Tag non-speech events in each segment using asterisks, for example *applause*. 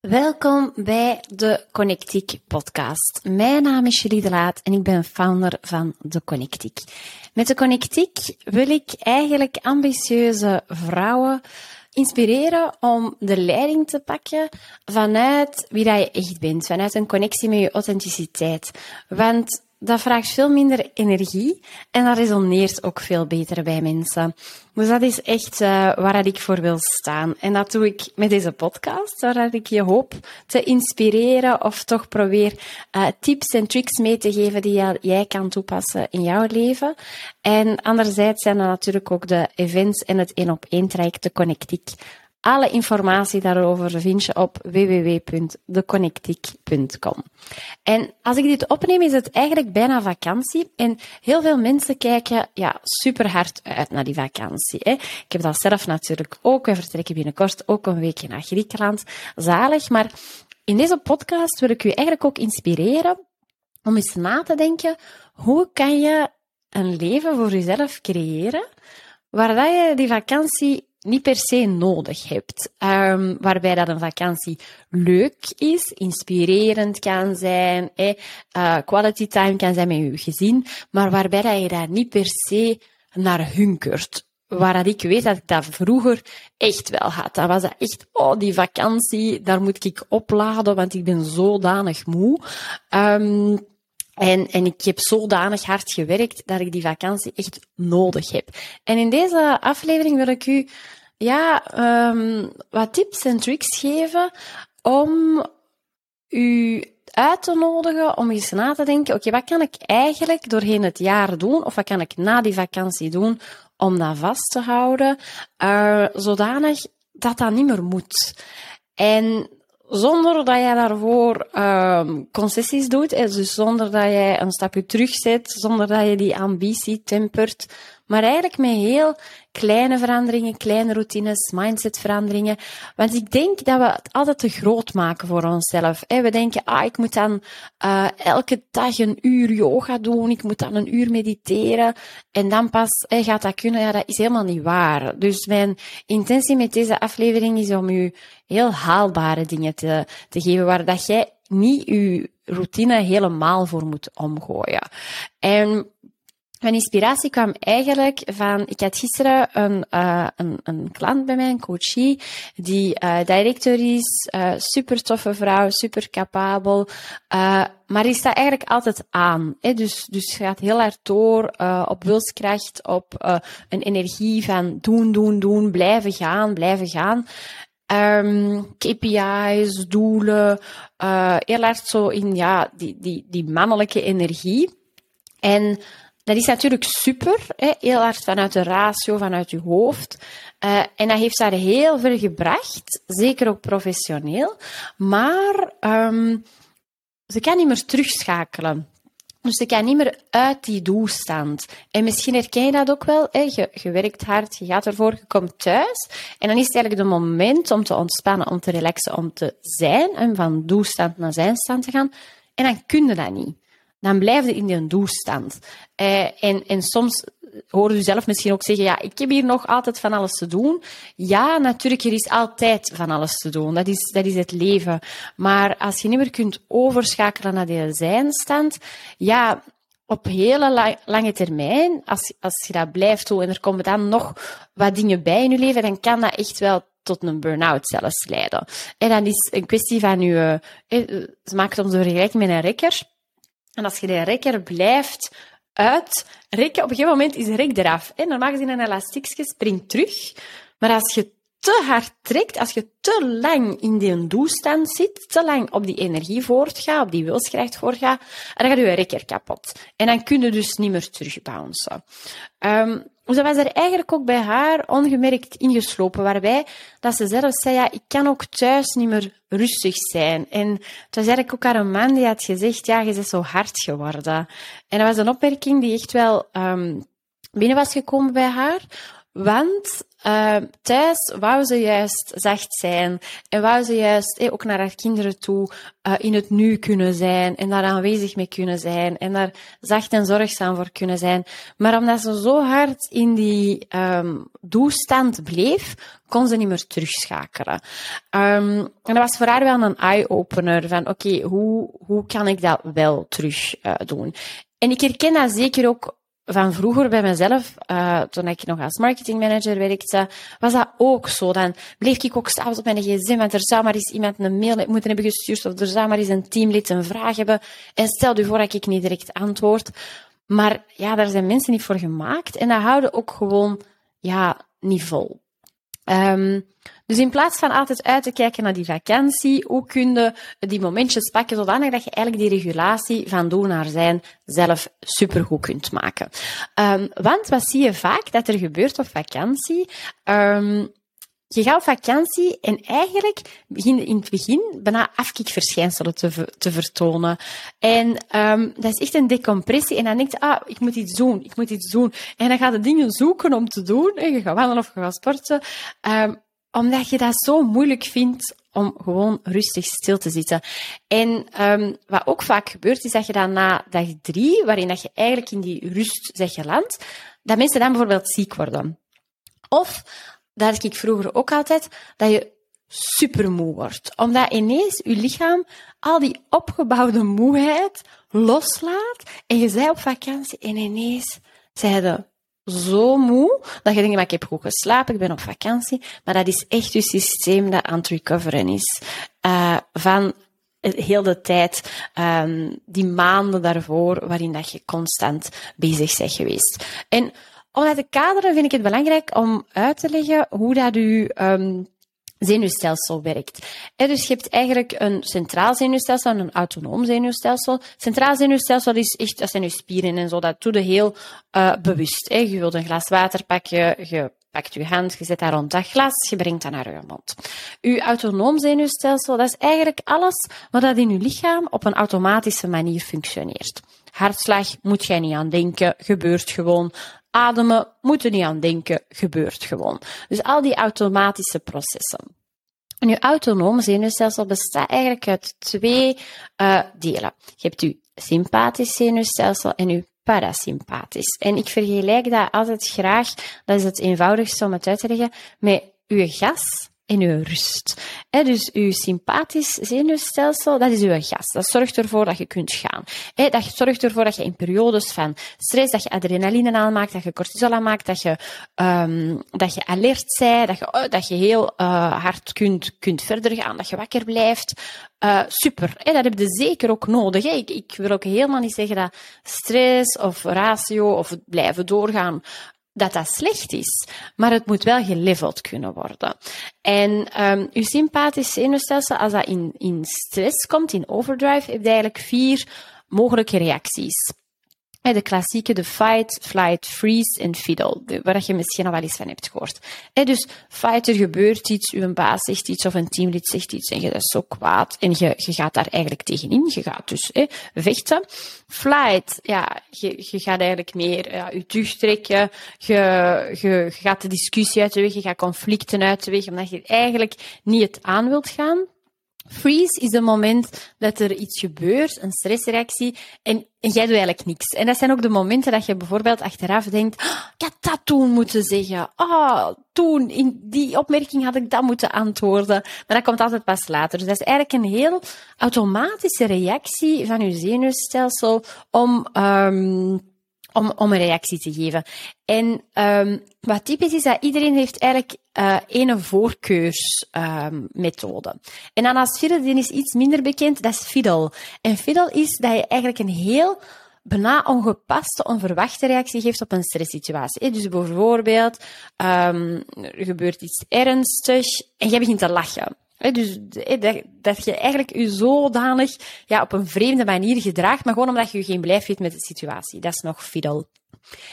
Welkom bij de Connectiek podcast. Mijn naam is Julie de Laat en ik ben founder van de Connectiek. Met de Connectiek wil ik eigenlijk ambitieuze vrouwen inspireren om de leiding te pakken vanuit wie dat je echt bent, vanuit een connectie met je authenticiteit. Want dat vraagt veel minder energie en dat resoneert ook veel beter bij mensen. Dus dat is echt uh, waar ik voor wil staan. En dat doe ik met deze podcast, waar ik je hoop te inspireren of toch probeer uh, tips en tricks mee te geven die jij kan toepassen in jouw leven. En anderzijds zijn er natuurlijk ook de events en het één op één traject, de Connectiek, alle informatie daarover vind je op www.deconnectiek.com. En als ik dit opneem, is het eigenlijk bijna vakantie. En heel veel mensen kijken ja, super hard uit naar die vakantie. Hè. Ik heb dat zelf natuurlijk ook. We vertrekken binnenkort ook een weekje naar Griekenland. Zalig. Maar in deze podcast wil ik u eigenlijk ook inspireren om eens na te denken, hoe kan je een leven voor jezelf creëren waar je die vakantie niet per se nodig hebt. Um, waarbij dat een vakantie leuk is, inspirerend kan zijn, eh, quality time kan zijn met je gezin, maar waarbij dat je daar niet per se naar hunkert. Waar dat ik weet dat ik dat vroeger echt wel had. Dan was dat echt, oh, die vakantie, daar moet ik opladen, want ik ben zodanig moe. Um, en, en ik heb zodanig hard gewerkt dat ik die vakantie echt nodig heb. En in deze aflevering wil ik u ja, um, wat tips en tricks geven om u uit te nodigen om eens na te denken, oké, wat kan ik eigenlijk doorheen het jaar doen, of wat kan ik na die vakantie doen om dat vast te houden, uh, zodanig dat dat niet meer moet. En zonder dat je daarvoor um, concessies doet, dus zonder dat je een stapje terugzet, zonder dat je die ambitie tempert, maar eigenlijk met heel kleine veranderingen, kleine routines, mindsetveranderingen. Want ik denk dat we het altijd te groot maken voor onszelf. We denken, ah, ik moet dan uh, elke dag een uur yoga doen, ik moet dan een uur mediteren en dan pas hey, gaat dat kunnen. Ja, dat is helemaal niet waar. Dus mijn intentie met deze aflevering is om u heel haalbare dingen te, te geven waar dat jij niet je routine helemaal voor moet omgooien. En mijn inspiratie kwam eigenlijk van, ik had gisteren een, uh, een, een klant bij mij, een coachie, die uh, director is, uh, super toffe vrouw, super capabel, maar die staat eigenlijk altijd aan. Hè? Dus, dus gaat heel hard door op wilskracht, op een energie van doen, doen, doen, blijven gaan, blijven gaan. Um, KPI's, doelen, heel hard zo in ja, die, die, die mannelijke energie. En dat is natuurlijk super, hè, heel hard vanuit de ratio, vanuit je hoofd. Uh, en dat heeft haar heel ver gebracht, zeker ook professioneel. Maar um, ze kan niet meer terugschakelen. Dus ze kan niet meer uit die doelstand. En misschien herken je dat ook wel. Hè? Je, werkt hard, je gaat ervoor, je komt thuis. En dan is het eigenlijk het moment om te ontspannen, om te relaxen, om te zijn. En van doelstand naar zijnstand te gaan. En dan kun je dat niet dan blijf je in die doelstand. Uh, en, en soms hoor je zelf misschien ook zeggen, ja, ik heb hier nog altijd van alles te doen. Ja, natuurlijk, er is altijd van alles te doen. Dat is, dat is het leven. Maar als je niet meer kunt overschakelen naar die zijnstand, ja, op hele lange termijn, als, als je dat blijft doen en er komen dan nog wat dingen bij in je leven, dan kan dat echt wel tot een burn-out zelfs leiden. En dan is een kwestie van je, eh, ze maakt soms een vergelijking met een rekker. En als je de rekker blijft uitrekken, op een gegeven moment is de rek eraf. Hè? Normaal gezien een elastiekje springt terug. Maar als je te hard trekt, als je te lang in die doelstand zit, te lang op die energie voortgaat, op die wilskracht voortgaat, dan gaat je rekker kapot. En dan kun je dus niet meer terugbouncen. Um, dat was er eigenlijk ook bij haar ongemerkt ingeslopen, waarbij dat ze zelf zei, ja, ik kan ook thuis niet meer rustig zijn. En het was eigenlijk ook haar man die had gezegd, ja, je bent zo hard geworden. En dat was een opmerking die echt wel um, binnen was gekomen bij haar, want uh, thuis wou ze juist zacht zijn en wou ze juist ook naar haar kinderen toe uh, in het nu kunnen zijn en daar aanwezig mee kunnen zijn en daar zacht en zorgzaam voor kunnen zijn. Maar omdat ze zo hard in die um, doestand bleef, kon ze niet meer terugschakelen. Um, en dat was voor haar wel een eye-opener van oké, hoe, hoe kan ik dat wel terug uh, doen? En ik herken dat zeker ook van vroeger bij mezelf, uh, toen ik nog als marketingmanager werkte, was dat ook zo. Dan bleef ik ook s'avonds op mijn gsm, want er zou maar eens iemand een mail moeten hebben gestuurd, of er zou maar eens een teamlid een vraag hebben. En stel je voor dat ik niet direct antwoord. Maar ja, daar zijn mensen niet voor gemaakt. En dat houden ook gewoon, ja, niet vol. Um, dus in plaats van altijd uit te kijken naar die vakantie, hoe kun je die momentjes pakken zodanig dat je eigenlijk die regulatie van doen naar zijn zelf supergoed kunt maken. Um, want wat zie je vaak dat er gebeurt op vakantie? Um, je gaat op vakantie en eigenlijk begin in het begin bijna afkikverschijnselen te, te vertonen. En um, dat is echt een decompressie. En dan denk je, ah, ik moet iets doen, ik moet iets doen. En dan gaat je dingen zoeken om te doen. En je gaat wandelen of je gaat sporten. Um, omdat je dat zo moeilijk vindt om gewoon rustig stil te zitten. En um, wat ook vaak gebeurt, is dat je dan na dag drie, waarin dat je eigenlijk in die rust zegt geland, dat mensen dan bijvoorbeeld ziek worden. Of, dat had ik vroeger ook altijd, dat je supermoe wordt. Omdat ineens je lichaam al die opgebouwde moeheid loslaat en je zei op vakantie en ineens zei zo moe dat je denkt, maar ik heb goed geslapen, ik ben op vakantie. Maar dat is echt je systeem dat aan het recoveren is. Uh, van heel de tijd, um, die maanden daarvoor, waarin dat je constant bezig bent geweest. En om dat te kaderen vind ik het belangrijk om uit te leggen hoe dat u um, zenuwstelsel werkt. dus je hebt eigenlijk een centraal zenuwstelsel en een autonoom zenuwstelsel. Centraal zenuwstelsel is echt, dat zijn je spieren en zo, dat doe je heel uh, bewust. Je wilt een glas water pakken, je pakt je hand, je zet dat rond dat glas, je brengt dat naar je mond. Je autonoom zenuwstelsel, dat is eigenlijk alles wat dat in je lichaam op een automatische manier functioneert. Hartslag moet jij niet aan denken, gebeurt gewoon. Ademen, moet je niet aan denken, gebeurt gewoon. Dus al die automatische processen. En je autonoom zenuwstelsel bestaat eigenlijk uit twee uh, delen. Je hebt je sympathisch zenuwstelsel en je parasympathisch. En ik vergelijk dat altijd graag, dat is het eenvoudigste om het uit te leggen, met je gas en uw rust. Dus uw sympathisch zenuwstelsel, dat is uw gas. Dat zorgt ervoor dat je kunt gaan. He, dat zorgt ervoor dat je in periodes van stress, dat je adrenaline aanmaakt, dat je cortisol aanmaakt, dat je, um, dat je alert bent, dat je, oh, dat je heel uh, hard kunt, kunt verder gaan, dat je wakker blijft. Uh, super, dat heb je zeker ook nodig. Ik, ik wil ook helemaal niet zeggen dat stress of ratio of blijven doorgaan dat dat slecht is, maar het moet wel geleveld kunnen worden. En um, uw sympathisch zenuwstelsel, als dat in, in stress komt, in overdrive, heeft eigenlijk vier mogelijke reacties de klassieke, de fight, flight, freeze en fiddle, waar je misschien al wel eens van hebt gehoord. dus fight, er gebeurt iets, uw baas zegt iets of een teamlid zegt iets en je bent zo kwaad en je, je gaat daar eigenlijk tegenin. Je gaat dus vechten. Flight, ja, je, je gaat eigenlijk meer ja, je terugtrekken, je, je, je gaat de discussie uit de weg, je gaat conflicten uit de weg, omdat je eigenlijk niet het aan wilt gaan. Freeze is het moment dat er iets gebeurt, een stressreactie, en, jij doet eigenlijk niks. En dat zijn ook de momenten dat je bijvoorbeeld achteraf denkt, oh, ik had dat toen moeten zeggen. Oh, toen, in die opmerking had ik dat moeten antwoorden. Maar dat komt altijd pas later. Dus dat is eigenlijk een heel automatische reactie van je zenuwstelsel om... Um, om, om een reactie te geven. En um, wat typisch is, dat iedereen heeft eigenlijk uh, ene voorkeursmethode. Um, en dan als vierde, die is iets minder bekend, dat is fiddle. En fiddle is dat je eigenlijk een heel bijna ongepaste, onverwachte reactie geeft op een stresssituatie. Dus bijvoorbeeld, um, er gebeurt iets ernstigs en jij begint te lachen. Dus dat, dat, je eigenlijk je zodanig ja, op een vreemde manier gedraagt, maar gewoon omdat je je geen blijf hebt met de situatie. Dat is nog fiddle.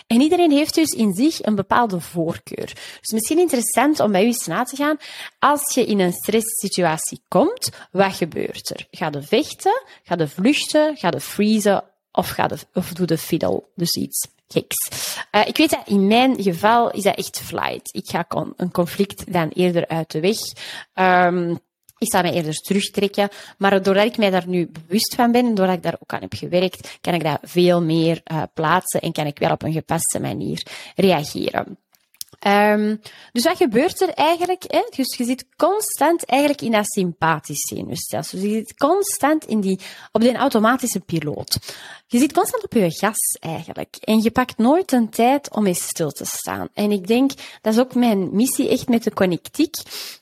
En iedereen heeft dus in zich een bepaalde voorkeur. Dus misschien interessant om bij u eens na te gaan. Als je in een stresssituatie komt, wat gebeurt er? Ga je vechten? Ga je vluchten? Ga je freezen? Of, ga de, of doe de fiddle? Dus iets. Geks. Uh, ik weet dat in mijn geval is dat echt flight. Ik ga een conflict dan eerder uit de weg. Um, ik sta mij eerder terugtrekken. Maar doordat ik mij daar nu bewust van ben, doordat ik daar ook aan heb gewerkt, kan ik dat veel meer uh, plaatsen en kan ik wel op een gepaste manier reageren. Um, dus wat gebeurt er eigenlijk? Hè? Dus je zit constant eigenlijk in dat sympathisch zenuwstelsel. Dus je zit constant in die, op die automatische piloot. Je zit constant op je gas eigenlijk. En je pakt nooit een tijd om eens stil te staan. En ik denk, dat is ook mijn missie echt met de connectiek.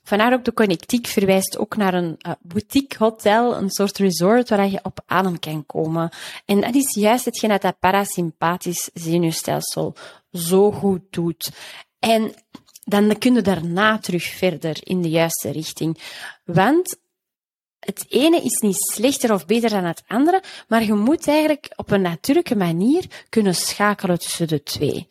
Vandaar ook de connectiek verwijst ook naar een uh, boutique hotel, een soort resort waar je op adem kan komen. En dat is juist hetgeen dat dat parasympathisch zenuwstelsel zo goed doet. En dan kun je daarna terug verder in de juiste richting. Want het ene is niet slechter of beter dan het andere, maar je moet eigenlijk op een natuurlijke manier kunnen schakelen tussen de twee.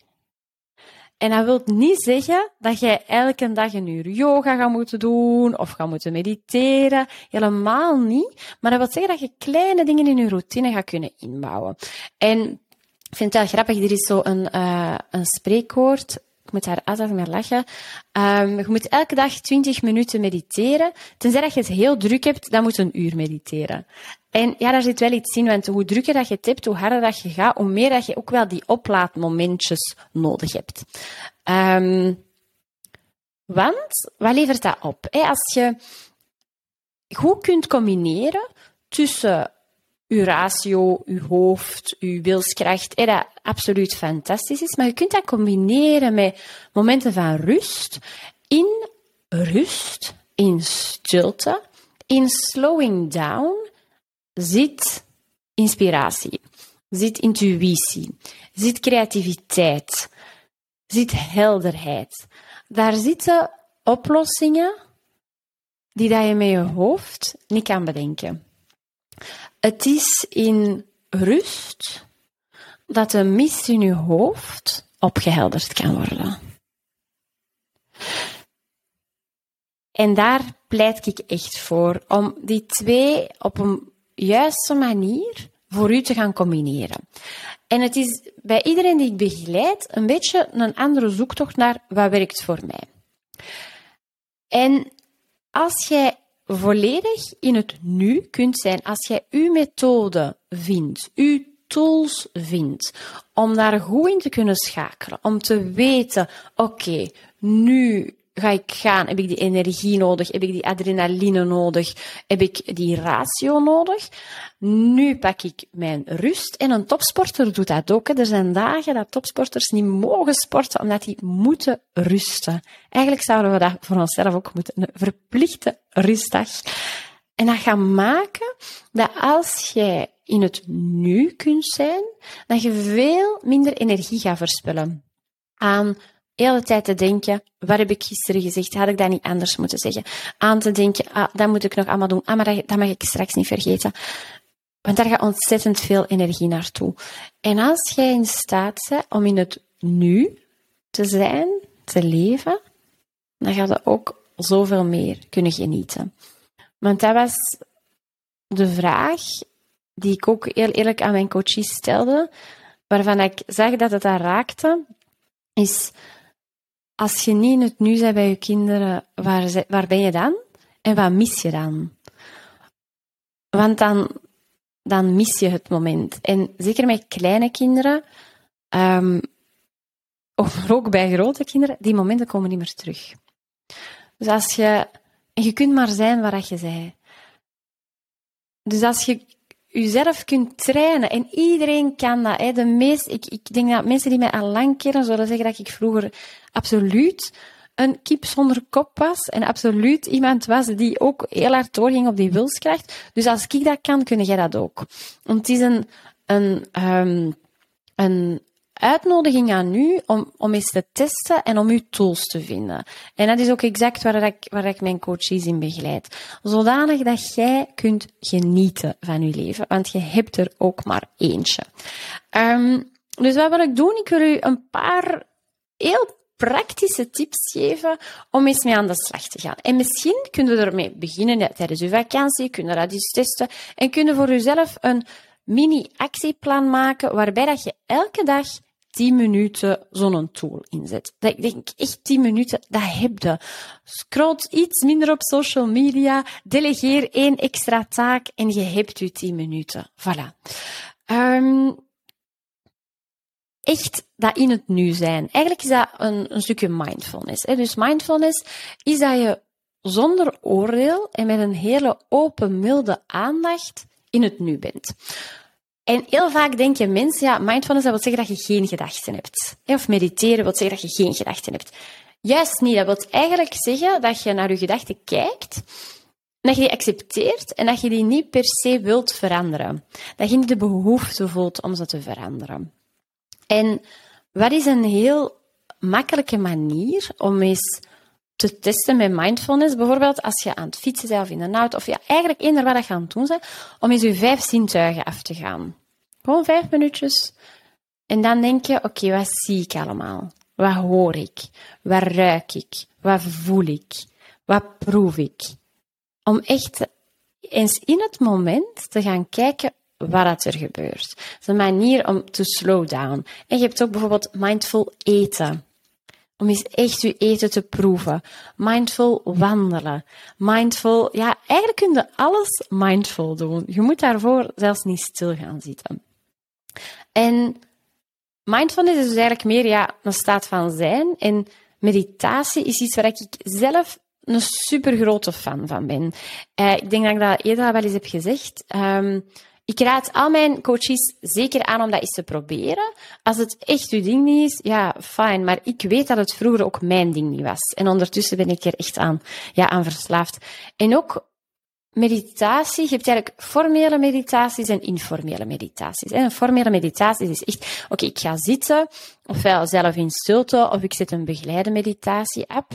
En dat wil niet zeggen dat jij elke dag een uur yoga gaat moeten doen of gaat moeten mediteren. Helemaal niet. Maar dat wil zeggen dat je kleine dingen in je routine gaat kunnen inbouwen. En ik vind het wel grappig, er is zo een, uh, een spreekwoord moet daar altijd mee lachen. Um, je moet elke dag 20 minuten mediteren. Tenzij dat je het heel druk hebt, dan moet je een uur mediteren. En ja, daar zit wel iets in, want hoe drukker dat je het hebt, hoe harder dat je gaat, hoe meer dat je ook wel die oplaadmomentjes nodig hebt. Um, want, wat levert dat op? Als je goed kunt combineren tussen uw ratio, uw hoofd, uw wilskracht, eh, dat absoluut fantastisch is. Maar je kunt dat combineren met momenten van rust. In rust, in stilte, in slowing down zit inspiratie, zit intuïtie, zit creativiteit, zit helderheid. Daar zitten oplossingen die dat je met je hoofd niet kan bedenken. Het is in rust dat de mist in je hoofd opgehelderd kan worden. En daar pleit ik echt voor, om die twee op een juiste manier voor u te gaan combineren. En het is bij iedereen die ik begeleid een beetje een andere zoektocht naar wat werkt voor mij. En als jij volledig in het nu kunt zijn als jij uw methode vindt, uw tools vindt, om daar goed in te kunnen schakelen, om te weten, oké, nu ga ik gaan, heb ik die energie nodig, heb ik die adrenaline nodig, heb ik die ratio nodig. Nu pak ik mijn rust. En een topsporter doet dat ook. Er zijn dagen dat topsporters niet mogen sporten omdat die moeten rusten. Eigenlijk zouden we dat voor onszelf ook moeten. Een verplichte rustdag. En dat gaat maken dat als jij in het nu kunt zijn, dat je veel minder energie gaat verspillen aan hele tijd te denken, wat heb ik gisteren gezegd? Had ik dat niet anders moeten zeggen? Aan te denken, ah, dat moet ik nog allemaal doen. Ah, maar dat, mag ik straks niet vergeten. Want daar gaat ontzettend veel energie naartoe. En als jij in staat bent om in het nu te zijn, te leven, dan ga je ook zoveel meer kunnen genieten. Want dat was de vraag die ik ook heel eerlijk aan mijn coaches stelde, waarvan ik zag dat het daar raakte, is als je niet in het nu bent bij je kinderen, waar, waar ben je dan? En wat mis je dan? Want dan, dan mis je het moment. En zeker met kleine kinderen, um, of *laughs* ook bij grote kinderen, die momenten komen niet meer terug. Dus als je, je kunt maar zijn waar je bent. Dus als je jezelf kunt trainen. En iedereen kan dat. Hè. De meest, ik, ik denk dat mensen die mij al lang kennen zullen zeggen dat ik vroeger absoluut een kip zonder kop was. En absoluut iemand was die ook heel hard doorging op die wilskracht. Dus als ik dat kan, kun jij dat ook. Want het is een, een, um, een uitnodiging aan u om, om eens te testen en om uw tools te vinden. En dat is ook exact waar ik, waar ik mijn coaches in begeleid. Zodanig dat jij kunt genieten van je leven, want je hebt er ook maar eentje. Um, dus wat wil ik doen? Ik wil u een paar heel praktische tips geven om eens mee aan de slag te gaan. En misschien kunnen we ermee beginnen tijdens uw vakantie, kunnen dat eens testen en kunnen voor uzelf een mini-actieplan maken waarbij dat je elke dag 10 minuten zo'n tool inzet. Dat ik denk echt 10 minuten, dat heb je. Scroll iets minder op social media, delegeer één extra taak en je hebt je 10 minuten. Voilà. Um, echt dat in het nu zijn. Eigenlijk is dat een, een stukje mindfulness. Hè? Dus mindfulness is dat je zonder oordeel en met een hele open, milde aandacht in het nu bent. En heel vaak denken mensen, ja, mindfulness dat wil zeggen dat je geen gedachten hebt. Of mediteren wil zeggen dat je geen gedachten hebt. Juist niet. Dat wil eigenlijk zeggen dat je naar je gedachten kijkt, dat je die accepteert en dat je die niet per se wilt veranderen. Dat je niet de behoefte voelt om ze te veranderen. En wat is een heel makkelijke manier om eens te testen met mindfulness? Bijvoorbeeld als je aan het fietsen bent of in een auto, of ja, eigenlijk eender wat je aan het doen bent, om eens je vijf zintuigen af te gaan. Gewoon vijf minuutjes. En dan denk je, oké, wat zie ik allemaal? Wat hoor ik? Wat ruik ik? Wat voel ik? Wat proef ik? Om echt eens in het moment te gaan kijken wat er gebeurt. Het is een manier om te slow down. En je hebt ook bijvoorbeeld mindful eten. Om eens echt je eten te proeven. Mindful wandelen. Mindful, ja, eigenlijk kun je alles mindful doen. Je moet daarvoor zelfs niet stil gaan zitten. En mindfulness is dus eigenlijk meer ja, een staat van zijn. En meditatie is iets waar ik zelf een super grote fan van ben. Uh, ik denk dat ik dat eerder wel eens heb gezegd. Um, ik raad al mijn coaches zeker aan om dat eens te proberen. Als het echt uw ding niet is, ja, fijn. Maar ik weet dat het vroeger ook mijn ding niet was. En ondertussen ben ik er echt aan, ja, aan verslaafd. En ook meditatie, je hebt eigenlijk formele meditaties en informele meditaties. En een formele meditatie is echt, oké, ik ga zitten, ofwel zelf in stilte, of ik zet een begeleide meditatie-app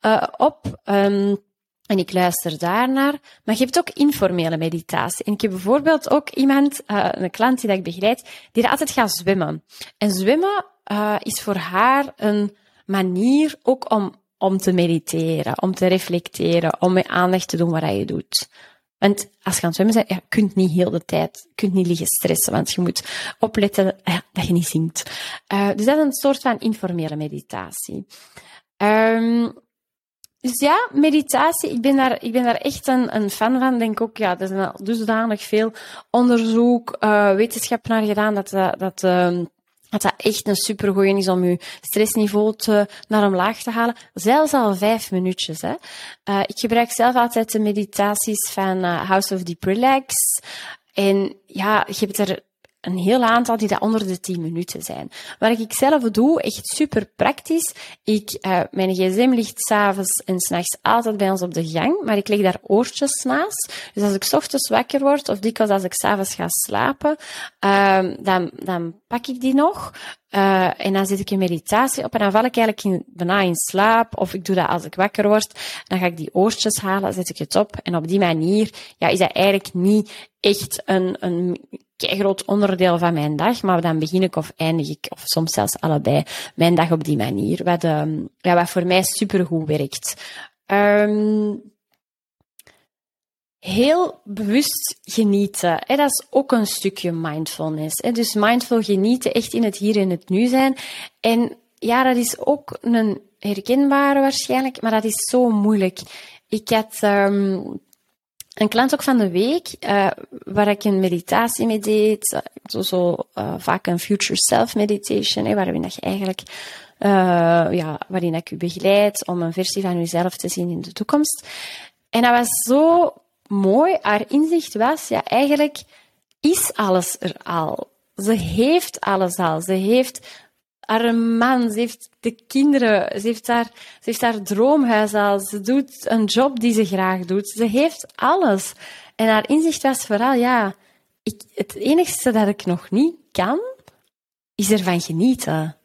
uh, op. Um, en ik luister daarnaar. Maar je hebt ook informele meditatie. En ik heb bijvoorbeeld ook iemand, uh, een klant die ik begeleid, die altijd gaat zwemmen. En zwemmen uh, is voor haar een manier ook om, om te mediteren, om te reflecteren, om met aandacht te doen wat je doet. Want als je aan zwemmen bent, ja, kunt niet heel de tijd, kunt niet liggen stressen, want je moet opletten ja, dat je niet zingt. Uh, dus dat is een soort van informele meditatie. Um, dus ja, meditatie, ik ben daar, ik ben daar echt een, een fan van. Denk ook, ja, er is al dusdanig veel onderzoek, uh, wetenschap naar gedaan dat, uh, dat, uh, dat dat echt een supergoeie is om je stressniveau te, naar omlaag te halen. Zelfs al vijf minuutjes. Hè. Uh, ik gebruik zelf altijd de meditaties van House of Deep Relax. En ja, je hebt er een heel aantal die dat onder de 10 minuten zijn. Wat ik zelf doe, echt super praktisch. Ik, uh, mijn gsm ligt s'avonds en s'nachts altijd bij ons op de gang, maar ik leg daar oortjes naast. Dus als ik ochtends wakker word, of dikwijls als ik s'avonds ga slapen, uh, dan, dan pak ik die nog. Uh, en dan zit ik in meditatie op en dan val ik eigenlijk in, in slaap. Of ik doe dat als ik wakker word. Dan ga ik die oortjes halen, zet ik het op. En op die manier ja, is dat eigenlijk niet echt een, een groot onderdeel van mijn dag, maar dan begin ik of eindig ik, of soms zelfs allebei, mijn dag op die manier. Wat, um, ja, wat voor mij supergoed werkt. Um, heel bewust genieten. Hè? Dat is ook een stukje mindfulness. Hè? Dus mindful genieten, echt in het hier en het nu zijn. En ja, dat is ook een herkenbare waarschijnlijk, maar dat is zo moeilijk. Ik had um, een klant ook van de week, uh, waar ik een meditatie mee deed, uh, zo, zo uh, vaak een future self meditation, waarin dat je eigenlijk, ja, waarin ik u begeleid om een versie van jezelf te zien in de toekomst. En dat was zo mooi. Haar inzicht was, ja, eigenlijk is alles er al. Ze heeft alles al. Ze heeft haar man, ze heeft de kinderen, ze heeft haar, ze heeft haar droomhuis al, ze doet een job die ze graag doet. Ze heeft alles. En haar inzicht was vooral, ja, ik, het enigste dat ik nog niet kan, is ervan genieten.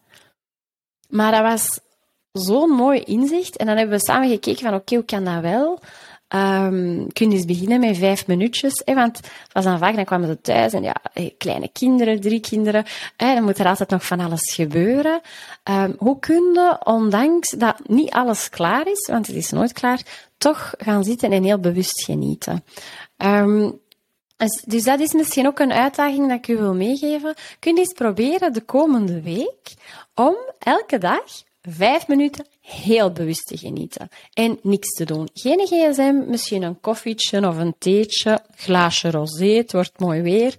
Maar dat was zo'n mooi inzicht. En dan hebben we samen gekeken van, oké, hoe kan dat wel? Um, kun je eens beginnen met vijf minuutjes. Hè, want het was dan vaak, dan kwamen ze thuis en ja, kleine kinderen, drie kinderen. Hè, dan moet er altijd nog van alles gebeuren. Um, hoe kun je, ondanks dat niet alles klaar is, want het is nooit klaar, toch gaan zitten en heel bewust genieten? Um, Dus, dus dat is misschien ook een uitdaging dat ik u wil meegeven. Kun je eens proberen de komende week om elke dag vijf minuten heel bewust te genieten. En niks te doen. Geen gsm, misschien een koffietje of een theetje, glaasje rosé, het wordt mooi weer.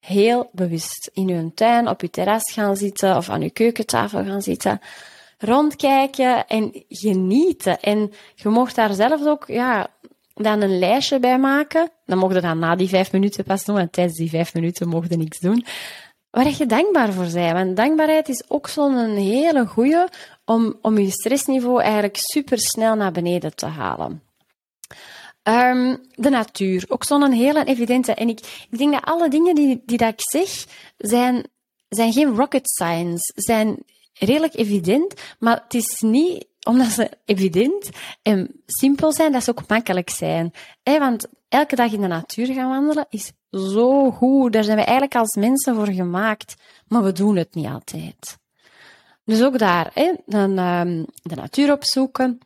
Heel bewust in uw tuin, op uw terras gaan zitten of aan uw keukentafel gaan zitten. Rondkijken en genieten. En je mocht daar zelf ook, ja, dan een lijstje bij maken. Dan mocht je dan na die vijf minuten pas doen, en tijdens die vijf minuten mocht je niks doen. Waar je dankbaar voor bent. Want dankbaarheid is ook zo'n hele goeie om, om je stressniveau eigenlijk super snel naar beneden te halen. Um, de natuur, ook zo'n hele evidente. En ik, ik denk dat alle dingen die, die dat ik zeg, zijn, zijn geen rocket science, zijn redelijk evident, maar het is niet omdat ze evident en simpel zijn, dat ze ook makkelijk zijn. Eh, want elke dag in de natuur gaan wandelen is zo goed. Daar zijn we eigenlijk als mensen voor gemaakt, maar we doen het niet altijd. Dus ook daar, hè, dan, um, de natuur opzoeken.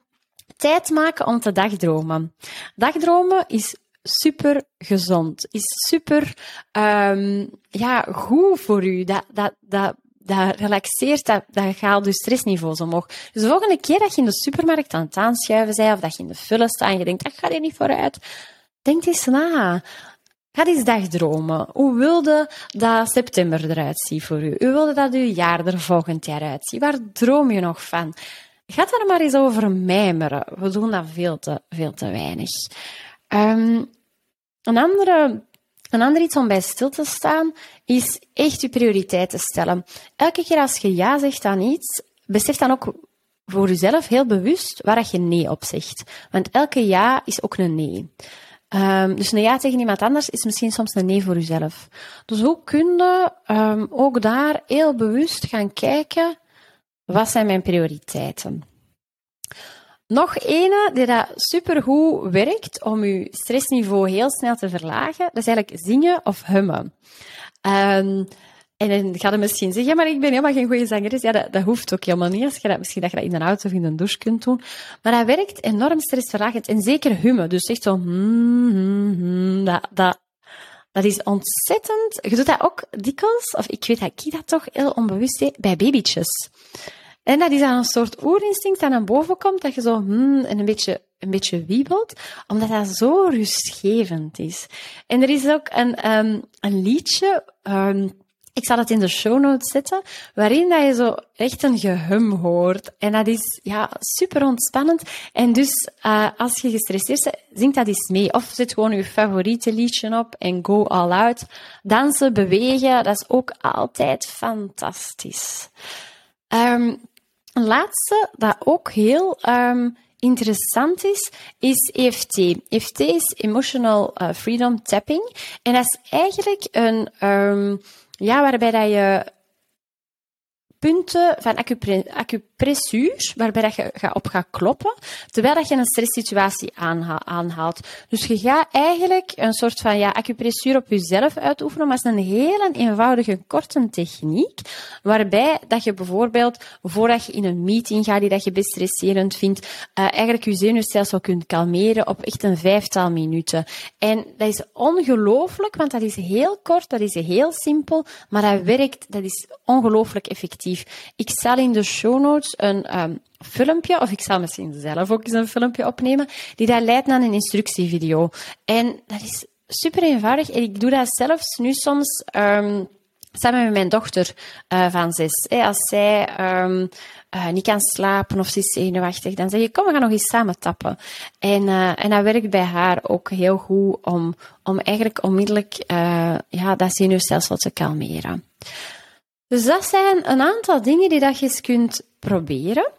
Tijd maken om te dagdromen. Dagdromen is super gezond, is super um, ja, goed voor u. Dat, dat, dat, dat relaxeert, dat, dat gaat je stressniveaus omhoog. Dus de volgende keer dat je in de supermarkt aan het aanschuiven bent, of dat je in de file staat en je denkt, dat gaat hier niet vooruit, denk eens na. Ga eens dagdromen. Hoe wilde dat september eruit zien voor u? Hoe wilde dat uw jaar er volgend jaar uitziet? Waar droom je nog van? Ga daar maar eens over mijmeren. We doen dat veel te, veel te weinig. Um, een, andere, een ander iets om bij stil te staan is echt je prioriteiten stellen. Elke keer als je ja zegt aan iets, besef dan ook voor jezelf heel bewust waar je nee op zegt. Want elke ja is ook een nee. Um, dus een ja tegen iemand anders is misschien soms een nee voor jezelf. Dus hoe kun je um, ook daar heel bewust gaan kijken, wat zijn mijn prioriteiten? Nog ene die dat supergoed werkt om je stressniveau heel snel te verlagen, dat is eigenlijk zingen of hummen. Um, en dan ga je misschien zeggen, maar ik ben helemaal geen goede zangeres. Ja, dat, dat hoeft ook helemaal niet. Als je dat, misschien dat je dat in een auto of in een douche kunt doen. Maar dat werkt enorm stressverlagend. En zeker hummen. Dus echt zo... Hmm, hmm, dat, dat, dat is ontzettend... Je doet dat ook dikwijls, of ik weet dat ik dat toch heel onbewust deed, bij babytjes. En dat is dan een soort oerinstinct dat naar boven komt, dat je zo hmm, en een beetje, een beetje wiebelt, omdat dat zo rustgevend is. En er is ook een, um, een liedje... Um, ik zal het in de show notes zetten, waarin dat je zo echt een gehum hoort. En dat is ja, super ontspannend. En dus uh, als je gestresseerd bent, zing dat eens mee. Of zet gewoon je favoriete liedje op en go all out. Dansen, bewegen, dat is ook altijd fantastisch. Um, een laatste dat ook heel um, interessant is, is EFT. EFT is Emotional uh, Freedom Tapping. En dat is eigenlijk een... Um, ja, waarbij dat je punten van acupressuur, waarbij dat je gaat op gaat kloppen, terwijl dat je een stresssituatie aanhaalt. Dus je gaat eigenlijk een soort van ja, acupressuur op jezelf uitoefenen, maar het is een hele eenvoudige, korte techniek, waarbij dat je bijvoorbeeld, voordat je in een meeting gaat die dat je best stresserend vindt, uh, eigenlijk je zenuwstelsel kunt kalmeren op echt een vijftal minuten. En dat is ongelooflijk, want dat is heel kort, dat is heel simpel, maar dat werkt, dat is ongelooflijk effectief. Ik zal in de show notes een um, filmpje, of ik zal misschien zelf ook eens een filmpje opnemen, die dat leidt naar een instructievideo. En dat is super eenvoudig. En ik doe dat zelfs nu soms um, samen met mijn dochter uh, van zes. Als zij um, uh, niet kan slapen of ze is zenuwachtig, dan zeg je, kom, we gaan nog eens samen tappen. En, uh, en dat werkt bij haar ook heel goed om, om eigenlijk onmiddellijk ja, dat zenuwstelsel te kalmeren. Dus dat zijn een aantal dingen die dat je kunt proberen,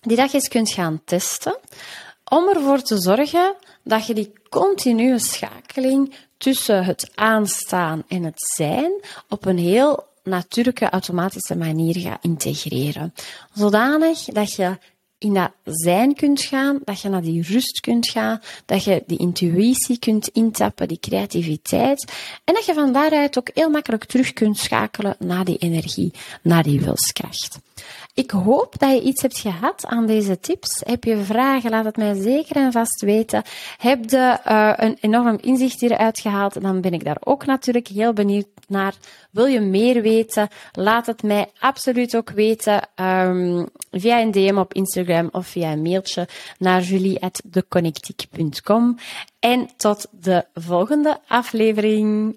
die dat je eens kunt gaan testen, om ervoor te zorgen dat je die continue schakeling tussen het aanstaan en het zijn op een heel natuurlijke, automatische manier gaat integreren. Zodanig dat je in dat zijn kunt gaan, dat je naar die rust kunt gaan, dat je die intuïtie kunt intappen, die creativiteit, en dat je van daaruit ook heel makkelijk terug kunt schakelen naar die energie, naar die wilskracht. Ik hoop dat je iets hebt gehad aan deze tips. Heb je vragen? Laat het mij zeker en vast weten. Heb je uh, een enorm inzicht hieruit gehaald? Dan ben ik daar ook natuurlijk heel benieuwd naar. Wil je meer weten? Laat het mij absoluut ook weten um, via een DM op Instagram of via een mailtje naar julie.deconnectiek.com. En tot de volgende aflevering.